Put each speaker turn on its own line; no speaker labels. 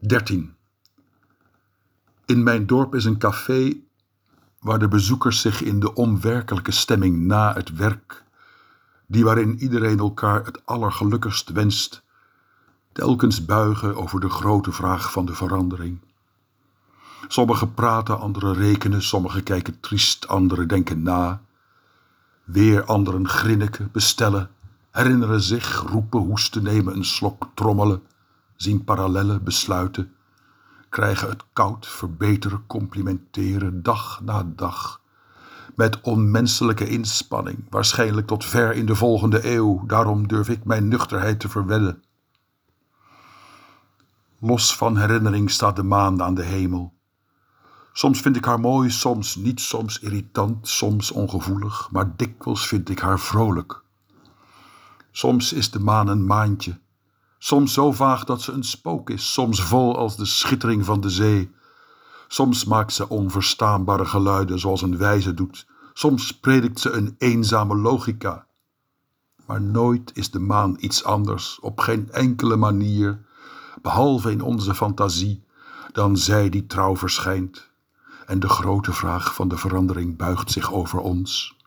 13. In mijn dorp is een café waar de bezoekers zich in de onwerkelijke stemming na het werk, die waarin iedereen elkaar het allergelukkigst wenst, telkens buigen over de grote vraag van de verandering. Sommigen praten, anderen rekenen, sommigen kijken triest, anderen denken na. Weer anderen grinniken, bestellen, herinneren zich, roepen, hoesten, nemen een slok, trommelen, zien parallellen, besluiten, krijgen het koud, verbeteren, complimenteren, dag na dag. Met onmenselijke inspanning, waarschijnlijk tot ver in de volgende eeuw, daarom durf ik mijn nuchterheid te verwedden. Los van herinnering staat de maan aan de hemel. Soms vind ik haar mooi, soms niet, soms irritant, soms ongevoelig, maar dikwijls vind ik haar vrolijk. Soms is de maan een maantje, soms zo vaag dat ze een spook is, soms vol als de schittering van de zee. Soms maakt ze onverstaanbare geluiden zoals een wijze doet, soms predikt ze een eenzame logica. Maar nooit is de maan iets anders, op geen enkele manier, behalve in onze fantasie, dan zij die trouw verschijnt. En de grote vraag van de verandering buigt zich over ons.